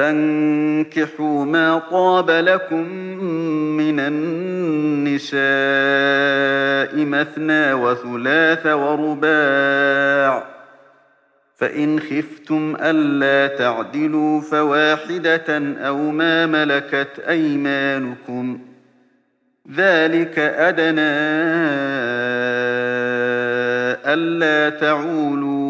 فانكحوا ما طاب لكم من النساء مثنى وثلاث ورباع. فإن خفتم ألا تعدلوا فواحدة أو ما ملكت أيمانكم. ذلك أدنى ألا تعولوا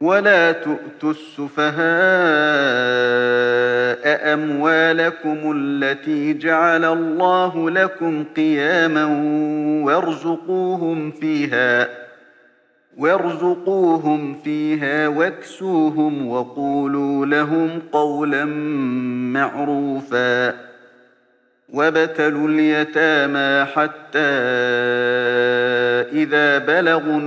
ولا تؤتوا السفهاء أموالكم التي جعل الله لكم قياما وارزقوهم فيها وارزقوهم فيها واكسوهم وقولوا لهم قولا معروفا وابتلوا اليتامى حتى إذا بلغوا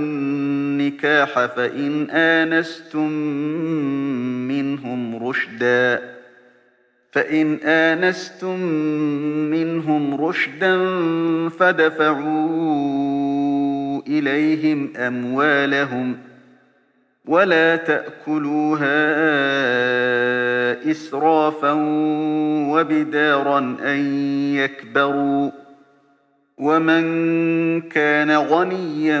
النكاح فإن آنستم منهم رشدا. فإن آنستم منهم رشدا فدفعوا إليهم أموالهم ولا تأكلوها إسرافا وبدارا أن يكبروا. ومن كان غنيا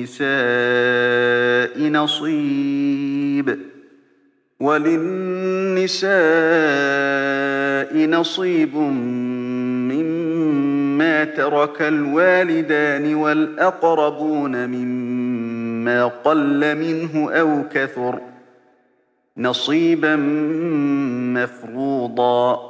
وللنساء نصيب. وللنساء نصيب مما ترك الوالدان والأقربون مما قل منه أو كثر. نصيبا مفروضا.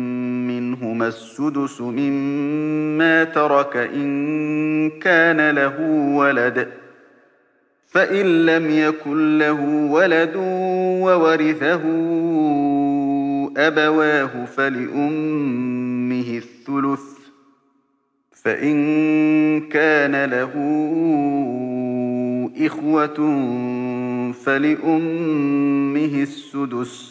منهما السدس مما ترك إن كان له ولد فإن لم يكن له ولد وورثه أبواه فلأمه الثلث فإن كان له إخوة فلأمه السدس.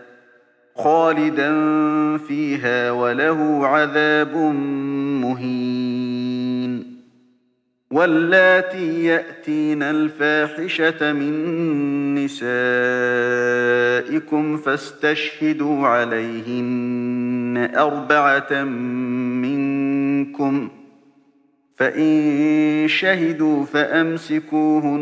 خالدا فيها وله عذاب مهين. واللاتي يأتين الفاحشة من نسائكم فاستشهدوا عليهن أربعة منكم ۖ. فإن شهدوا فأمسكوهن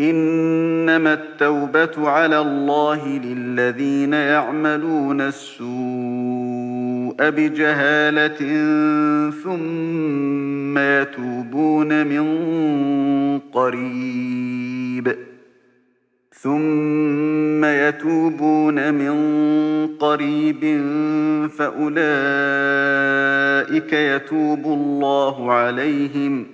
إنما التوبة على الله للذين يعملون السوء بجهالة ثم يتوبون من قريب. ثم يتوبون من قريب فأولئك يتوب الله عليهم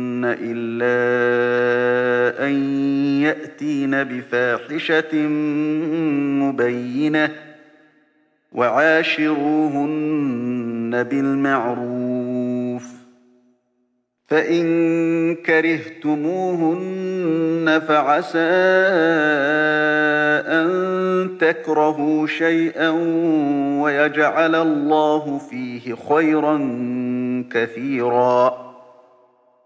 إلا أن يأتين بفاحشة مبينة وعاشروهن بالمعروف فإن كرهتموهن فعسى أن تكرهوا شيئا ويجعل الله فيه خيرا كثيرا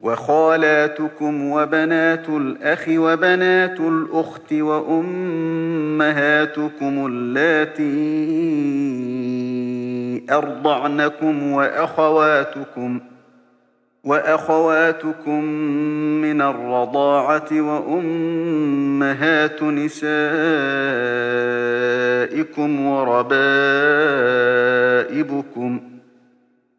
وخالاتكم وبنات الأخ وبنات الأخت وأمهاتكم اللاتي أرضعنكم وأخواتكم وأخواتكم من الرضاعة وأمهات نسائكم وربائبكم ۖ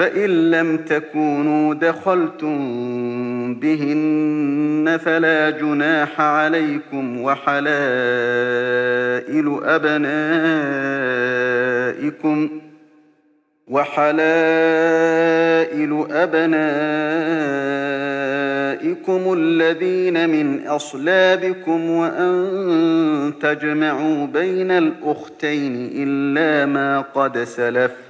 فإن لم تكونوا دخلتم بهن فلا جناح عليكم وحلائل أبنائكم وحلائل أبنائكم الذين من أصلابكم وأن تجمعوا بين الأختين إلا ما قد سلف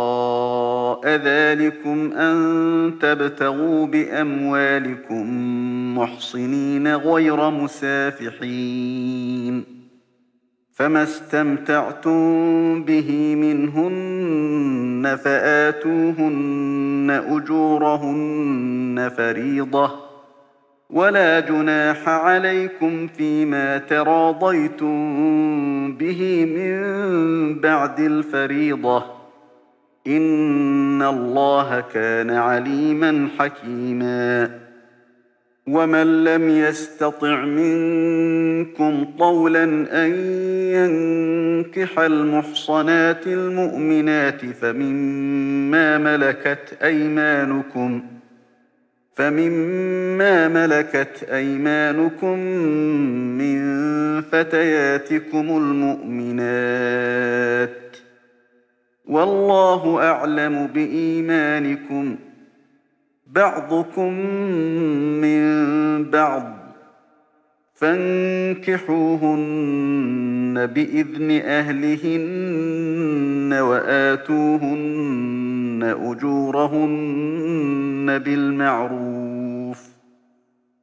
ذلكم أن تبتغوا بأموالكم محصنين غير مسافحين فما استمتعتم به منهن فآتوهن أجورهن فريضة ولا جناح عليكم فيما تراضيتم به من بعد الفريضة إن الله كان عليما حكيما ومن لم يستطع منكم طولا أن ينكح المحصنات المؤمنات فمما ملكت أيمانكم ۖ فمما ملكت أيمانكم من فتياتكم المؤمنات والله أعلم بإيمانكم. بعضكم من بعض. فانكحوهن بإذن أهلهن وآتوهن أجورهن بالمعروف.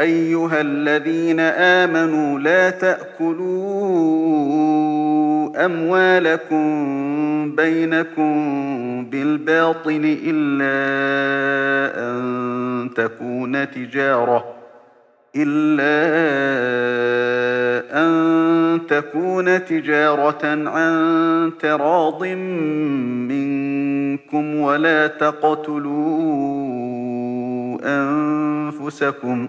أيها الذين آمنوا لا تأكلوا أموالكم بينكم بالباطل إلا أن تكون تجارةً إلا أن تكون تجارة عن تراض منكم ولا تقتلوا أنفسكم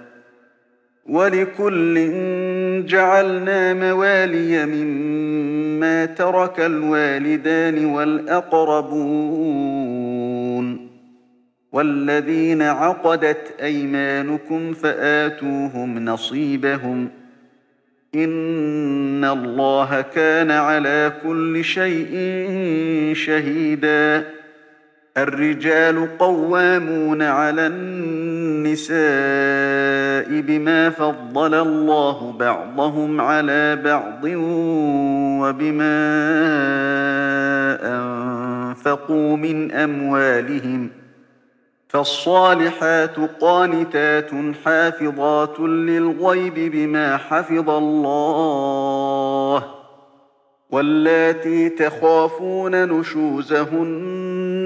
ولكل جعلنا موالي مما ترك الوالدان والأقربون والذين عقدت أيمانكم فآتوهم نصيبهم إن الله كان على كل شيء شهيداً الرجال قوامون على النساء بما فضل الله بعضهم على بعض وبما أنفقوا من أموالهم فالصالحات قانتات حافظات للغيب بما حفظ الله واللاتي تخافون نشوزهن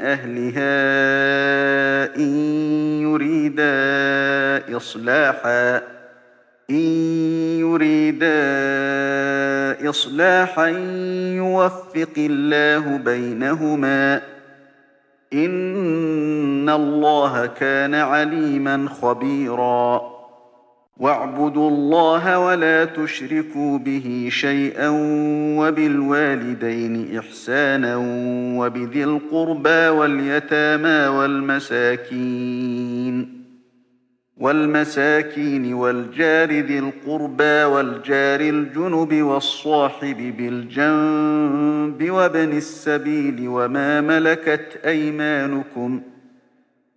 أهلها إن يريدا إصلاحا إن يريدا إصلاحا يوفق الله بينهما. إن الله كان عليما خبيراً. واعبدوا الله ولا تشركوا به شيئا وبالوالدين إحسانا وبذي القربى واليتامى والمساكين والمساكين والجار ذي القربى والجار الجنب والصاحب بالجنب وابن السبيل وما ملكت أيمانكم ۖ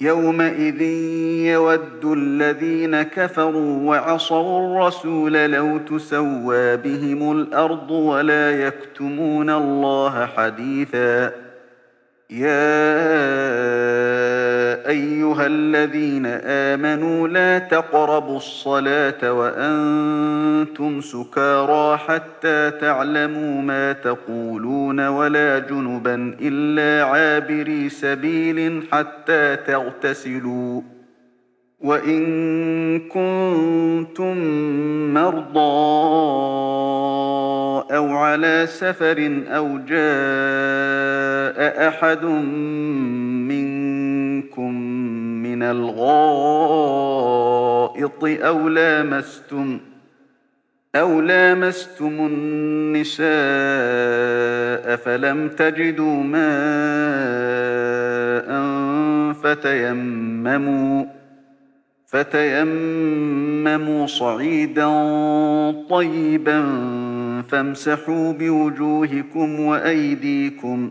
يومئذ يود الذين كفروا وعصوا الرسول لو تسوى بهم الأرض ولا يكتمون الله حديثا يا أيها الذين آمنوا لا تقربوا الصلاة وأنتم سكارى حتى تعلموا ما تقولون ولا جنبا إلا عابري سبيل حتى تغتسلوا وإن كنتم مرضى أو على سفر أو جاء أحد منكم من الغائط أو لامستم أو لامستم النساء فلم تجدوا ماء فتيمموا فتيمموا صعيدا طيبا فامسحوا بوجوهكم وأيديكم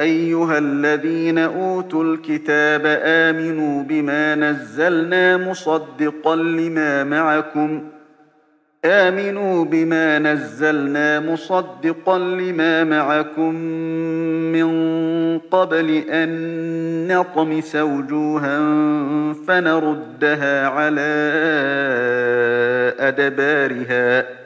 أيها الذين أوتوا الكتاب آمنوا بما نزلنا مصدقا لما معكم ۖ. آمنوا بما نزلنا مصدقا لما معكم من قبل أن نطمس وجوها فنردها على أدبارها.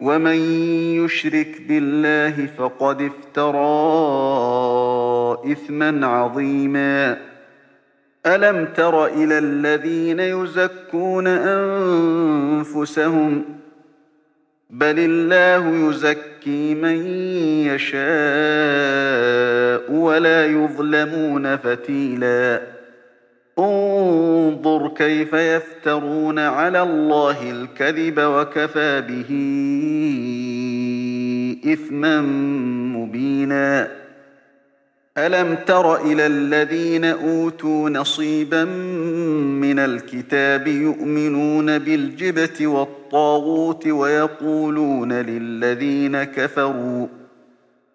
ومن يشرك بالله فقد افترى إثما عظيما ألم تر إلى الذين يزكون أنفسهم ؟ بل الله يزكي من يشاء ولا يظلمون فتيلا انظر كيف يفترون على الله الكذب وكفى به إثما مبينا. ألم تر إلى الذين أوتوا نصيبا من الكتاب يؤمنون بالجبت والطاغوت ويقولون للذين كفروا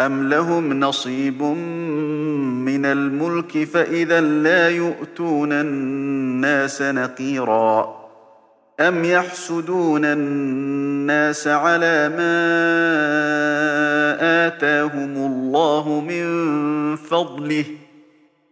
أم لهم نصيب من الملك فإذا لا يؤتون الناس نقيرا أم يحسدون الناس على ما آتاهم الله من فضله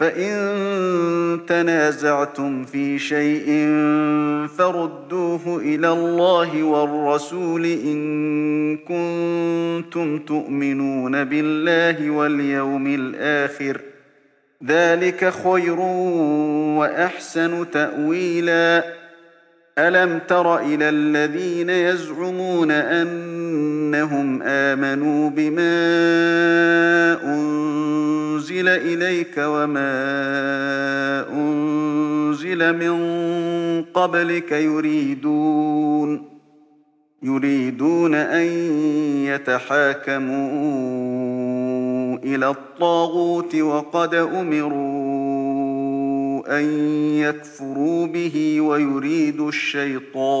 فإن تنازعتم في شيء فردوه إلى الله والرسول إن كنتم تؤمنون بالله واليوم الآخر. ذلك خير وأحسن تأويلاً. ألم تر إلى الذين يزعمون أنهم آمنوا بما أنزل إليك وما أنزل من قبلك يريدون يريدون أن يتحاكموا إلى الطاغوت وقد أمروا أن يكفروا به ويريد الشيطان.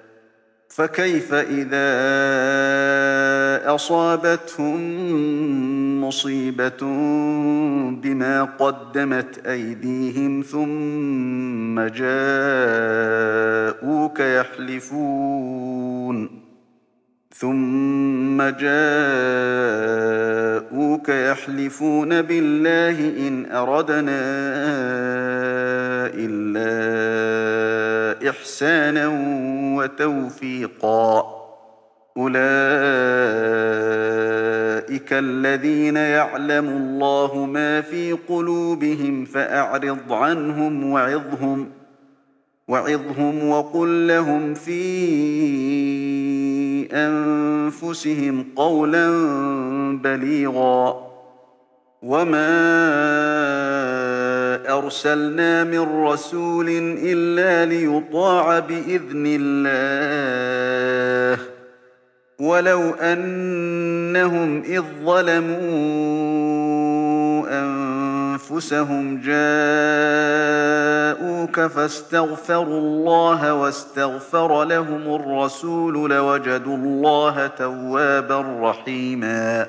فكيف إذا أصابتهم مصيبة بما قدمت أيديهم ثم جاءوك يحلفون؟ ثم جاءوك يحلفون بالله إن أردنا إلا إحسانا وتوفيقا. أولئك الذين يعلم الله ما في قلوبهم فأعرض عنهم وعظهم وعظهم وقل لهم أنفسهم قولا بليغا. وما أرسلنا من رسول إلا ليطاع بإذن الله. ولو أنهم إذ ظلموا أنفسهم جاءوك فاستغفروا الله واستغفر لهم الرسول لوجدوا الله توابا رحيماً.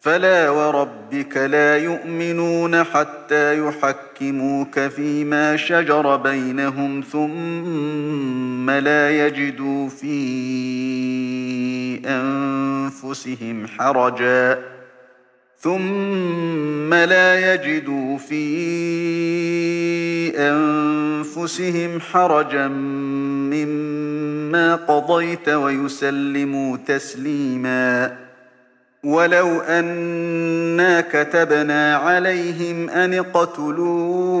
فلا وربك لا يؤمنون حتى يحكموك فيما شجر بينهم ثم لا يجدوا في أنفسهم حرجا. ثم لا يجدوا في أنفسهم حرجا مما قضيت ويسلموا تسليماً ولو أنا كتبنا عليهم أن اقتلوا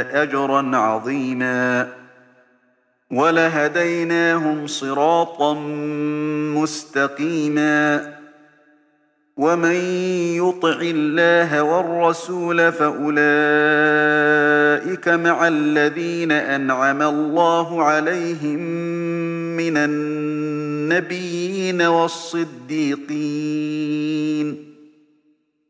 أجرا عظيما ولهديناهم صراطا مستقيما ومن يطع الله والرسول فأولئك مع الذين أنعم الله عليهم من النبيين والصديقين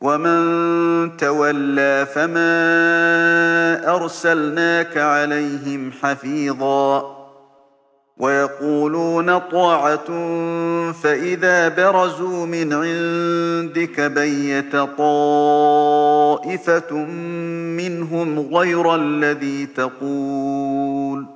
ومن تولى فما أرسلناك عليهم حفيظا ويقولون طاعة فإذا برزوا من عندك بيت طائفة منهم غير الذي تقول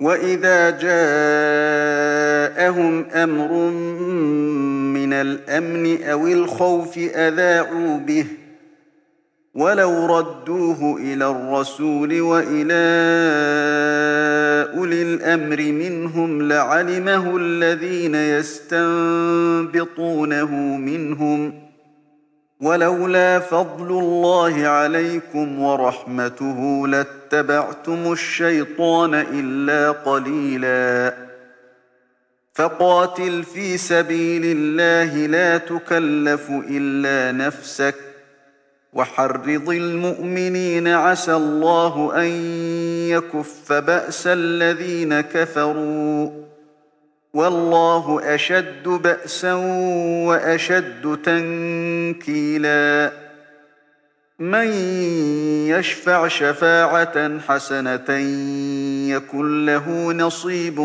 وإذا جاءهم أمر من الأمن أو الخوف أذاعوا به ولو ردوه إلى الرسول وإلى أولي الأمر منهم لعلمه الذين يستنبطونه منهم ولولا فضل الله عليكم ورحمته لاتبعتم الشيطان إلا قليلا. فقاتل في سبيل الله لا تكلف إلا نفسك. وحرض المؤمنين عسى الله أن يكف بأس الذين كفروا. والله أشد بأسا وأشد تنكيلا. من يشفع شفاعة حسنة يكن له نصيب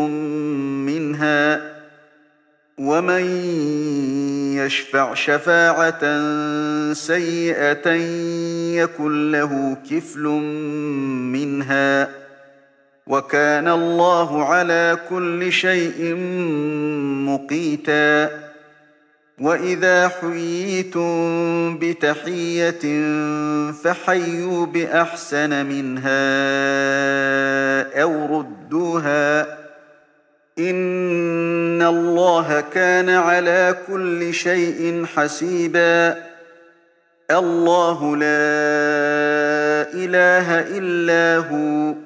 منها. ومن يشفع شفاعة سيئة يكن له كفل منها. وكان الله على كل شيء مقيتا. وإذا حييتم بتحية فحيوا بأحسن منها أو ردوها. إن الله كان على كل شيء حسيبا. الله لا إله إلا هو.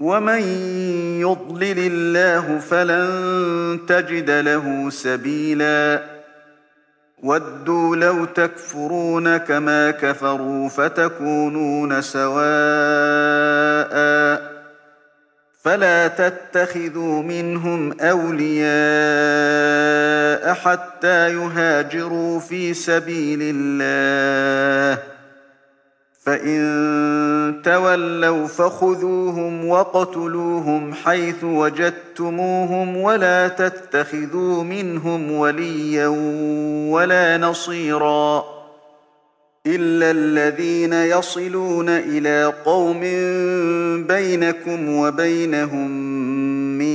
ومن يضلل الله فلن تجد له سبيلاً وَدُّوا لَوْ تَكْفُرُونَ كَمَا كَفَرُوا فَتَكُونُونَ سَوَاءً فَلَا تَتَّخِذُوا مِنْهُمْ أَوْلِيَاءَ حَتَّىٰ يُهَاجِرُوا فِي سَبِيلِ اللَّهِ فَإِن تَوَلَّوْا فَخُذُوهُمْ وَاقْتُلُوهُمْ حَيْثُ وَجَدتُّمُوهُمْ وَلَا تَتَّخِذُوا مِنْهُمْ وَلِيًّا وَلَا نَصِيرًا إِلَّا الَّذِينَ يَصِلُونَ إِلَىٰ قَوْمٍ بَيْنَكُمْ وَبَيْنَهُم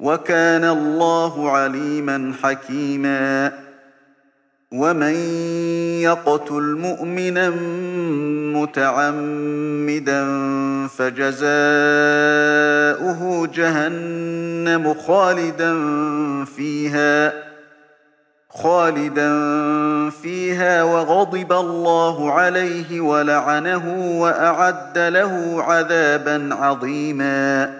وكان الله عليما حكيما. ومن يقتل مؤمنا متعمدا فجزاؤه جهنم خالدا فيها خالدا فيها وغضب الله عليه ولعنه وأعد له عذابا عظيما.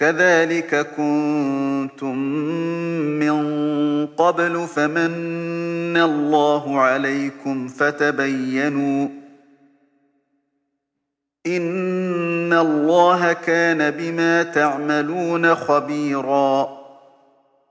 كذلك كنتم من قبل فمن الله عليكم فتبينوا إن الله كان بما تعملون خبيراً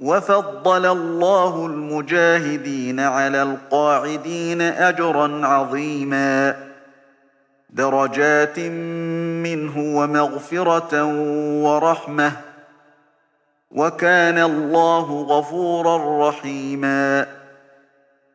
وفضل الله المجاهدين على القاعدين أجرا عظيما. درجات منه ومغفرة ورحمة. وكان الله غفورا رحيما.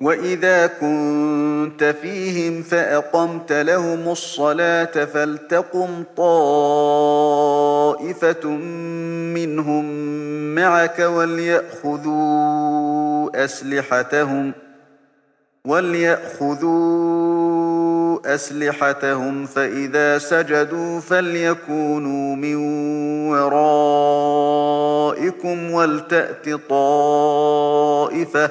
وإذا كنت فيهم فأقمت لهم الصلاة فلتقم طائفة منهم معك وليأخذوا أسلحتهم وَلْيَأْخُذُوا أَسْلِحَتَهُمْ فَإِذَا سَجَدُوا فَلْيَكُونُوا مِن وَرَائِكُمْ وَلْتَأْتِ طَائِفَةٌ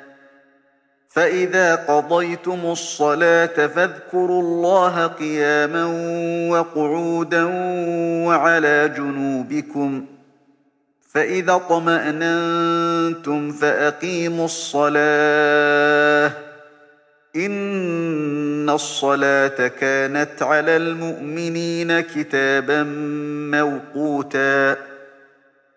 فَإِذَا قَضَيْتُمُ الصَّلَاةَ فَاذْكُرُوا اللَّهَ قِيَامًا وَقُعُودًا وَعَلَىٰ جُنُوبِكُمْ ۚ فَإِذَا اطْمَأْنَنتُمْ فَأَقِيمُوا الصَّلَاةَ ۚ إِنَّ الصَّلَاةَ كَانَتْ عَلَى الْمُؤْمِنِينَ كِتَابًا مَّوْقُوتًا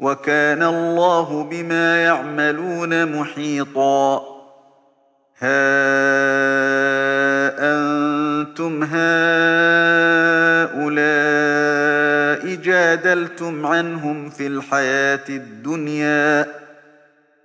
وَكَانَ اللَّهُ بِمَا يَعْمَلُونَ مُحِيطًا. هَا أَنتُمْ هَٰؤُلَاءِ جَادَلْتُمْ عَنْهُمْ فِي الْحَيَاةِ الدُّنْيَا.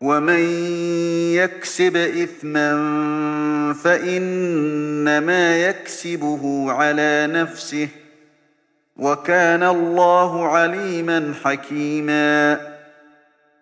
وَمَن يَكْسِبْ إِثْمًا فَإِنَّمَا يَكْسِبُهُ عَلَىٰ نَفْسِهِ ۚ وَكَانَ اللَّهُ عَلِيمًا حَكِيمًا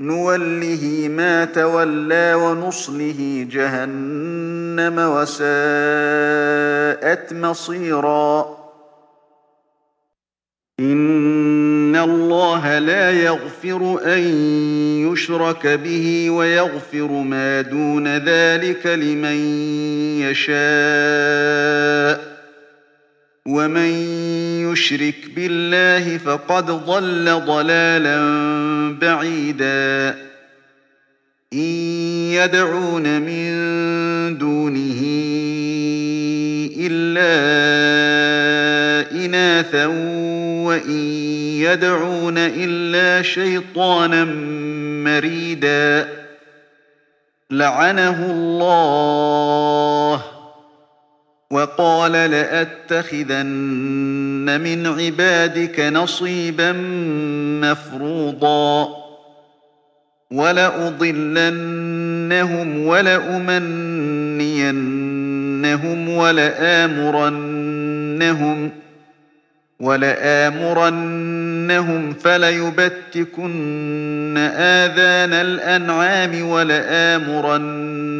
نوله ما تولى ونصله جهنم وساءت مصيرا. إن الله لا يغفر أن يشرك به ويغفر ما دون ذلك لمن يشاء. ومن يشرك بالله فقد ضل ضلالا بعيدا إن يدعون من دونه إلا إناثا وإن يدعون إلا شيطانا مريدا لعنه الله وقال لأتخذن من عبادك نصيبا مفروضا ولأضلنهم ولأمنينهم ولآمرنهم ولآمرنهم فليبتكن آذان الأنعام ولآمرنهم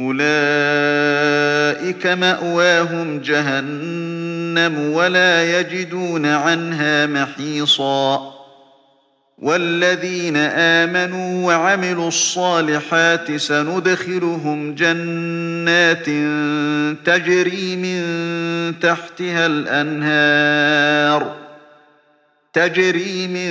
أولئك مأواهم جهنم ولا يجدون عنها محيصا والذين آمنوا وعملوا الصالحات سندخلهم جنات تجري من تحتها الأنهار تجري من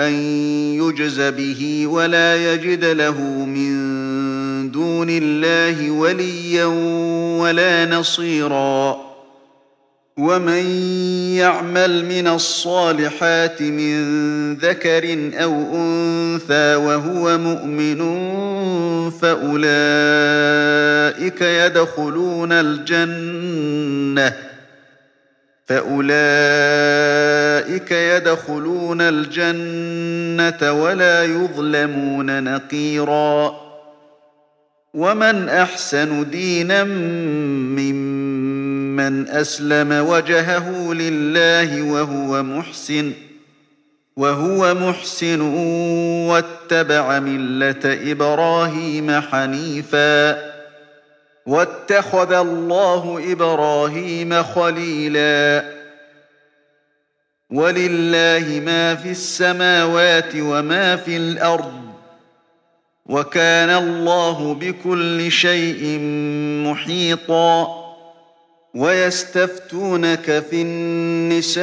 يجز به ولا يجد له من دون الله وليا ولا نصيراً ومن يعمل من الصالحات من ذكر أو أنثى وهو مؤمن فأولئك يدخلون الجنة فأولئك يدخلون الجنة ولا يظلمون نقيرا ومن أحسن دينا ممن من أسلم وجهه لله وهو محسن وهو محسن واتبع ملة إبراهيم حنيفا واتخذ الله إبراهيم خليلا. ولله ما في السماوات وما في الأرض. وكان الله بكل شيء محيطاً. ويستفتونك في النساء.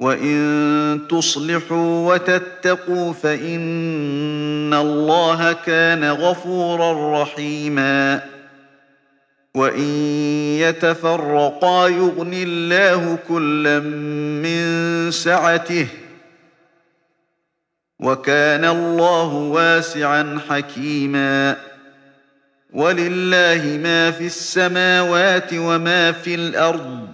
وإن تصلحوا وتتقوا فإن الله كان غفورا رحيما وإن يتفرقا يغن الله كلا من سعته وكان الله واسعا حكيما ولله ما في السماوات وما في الأرض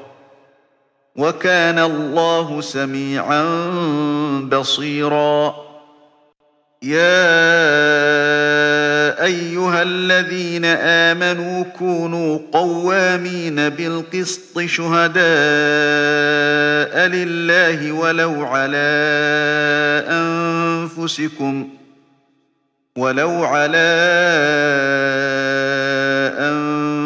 وكان الله سميعا بصيرا. يا أيها الذين آمنوا كونوا قوامين بالقسط شهداء لله ولو على أنفسكم ولو على أنفسكم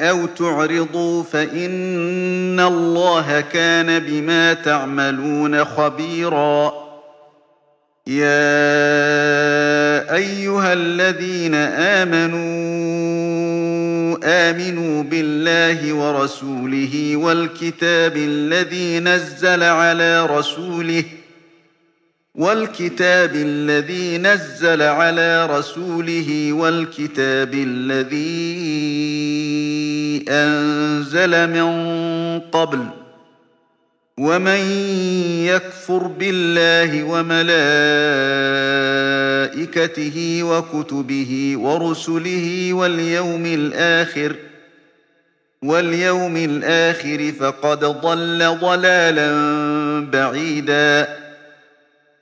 أو تعرضوا فإن الله كان بما تعملون خبيرا. يا أيها الذين آمنوا آمنوا بالله ورسوله والكتاب الذي نزل على رسوله ۖ والكتاب الذي نزل على رسوله والكتاب الذي أنزل من قبل ومن يكفر بالله وملائكته وكتبه ورسله واليوم الآخر واليوم الآخر فقد ضل ضلالا بعيداً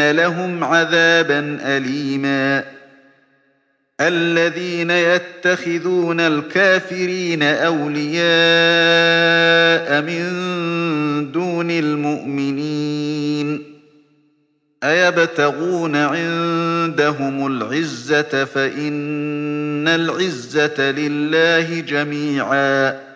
إن لهم عذابا أليما الذين يتخذون الكافرين أولياء من دون المؤمنين أيبتغون عندهم العزة فإن العزة لله جميعاً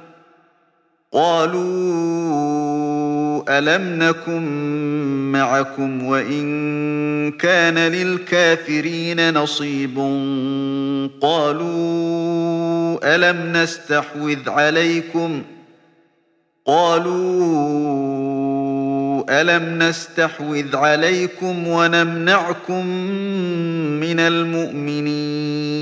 قالوا ألم نكن معكم وإن كان للكافرين نصيب قالوا ألم نستحوذ عليكم قالوا ألم نستحوذ عليكم ونمنعكم من المؤمنين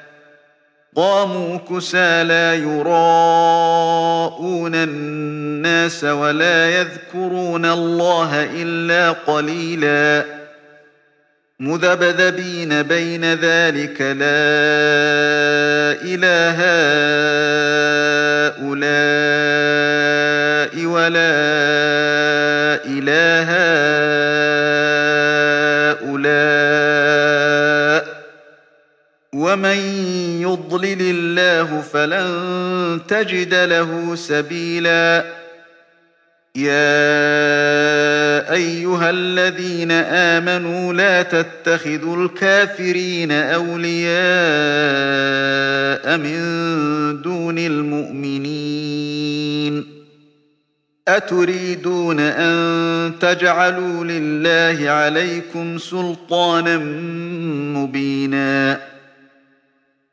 قاموا كسالى يراءون الناس ولا يذكرون الله إلا قليلا. مذبذبين بين ذلك لا إله هؤلاء ولا إله هؤلاء. ومن يضلل الله فلن تجد له سبيلا يا أيها الذين آمنوا لا تتخذوا الكافرين أولياء من دون المؤمنين أتريدون أن تجعلوا لله عليكم سلطانا مبينا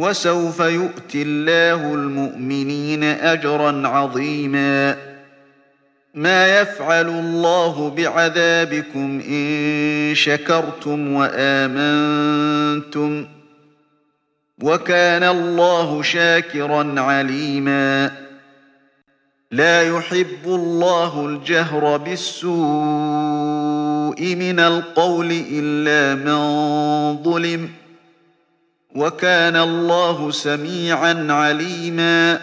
وسوف يؤتي الله المؤمنين أجرا عظيما. ما يفعل الله بعذابكم إن شكرتم وآمنتم وكان الله شاكرا عليما. لا يحب الله الجهر بالسوء من القول إلا من ظلم. وكان الله سميعا عليما.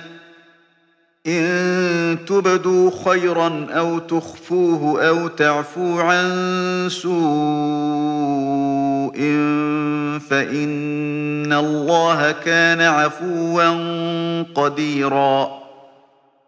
إن تبدوا خيرا أو تخفوه أو تعفو عن سوء فإن الله كان عفوا قديرا.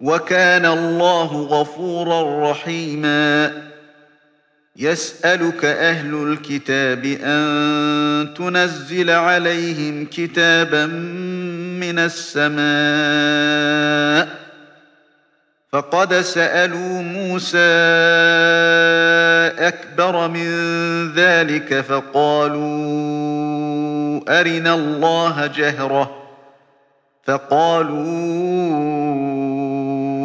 وكان الله غفورا رحيما. يسألك أهل الكتاب أن تنزل عليهم كتابا من السماء. فقد سألوا موسى أكبر من ذلك فقالوا أرنا الله جهرة. فقالوا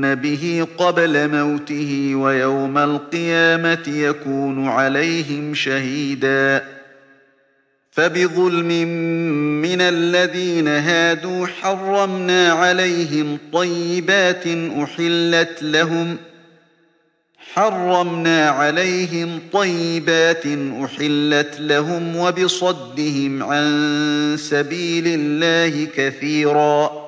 به قبل موته ويوم القيامة يكون عليهم شهيدا فبظلم من الذين هادوا حرمنا عليهم طيبات أحلت لهم حرمنا عليهم طيبات أحلت لهم وبصدهم عن سبيل الله كثيراً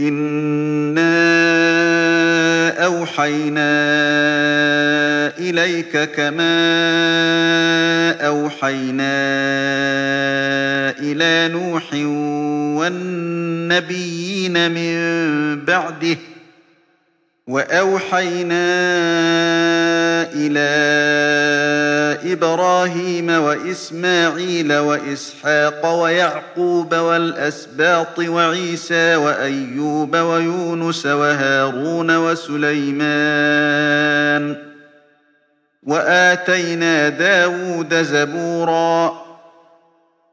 إنا أوحينا إليك كما أوحينا إلى نوح والنبيين من بعده وأوحينا إلى إبراهيم وإسماعيل وإسحاق ويعقوب والأسباط وعيسى وأيوب ويونس وهارون وسليمان وآتينا داود زبوراً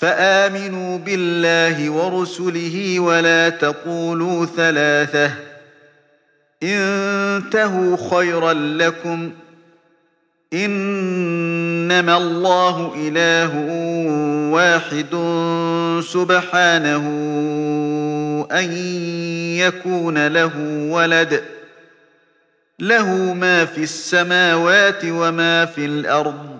فآمنوا بالله ورسله ولا تقولوا ثلاثة. انتهوا خيرا لكم. إنما الله إله واحد سبحانه أن يكون له ولد. له ما في السماوات وما في الأرض.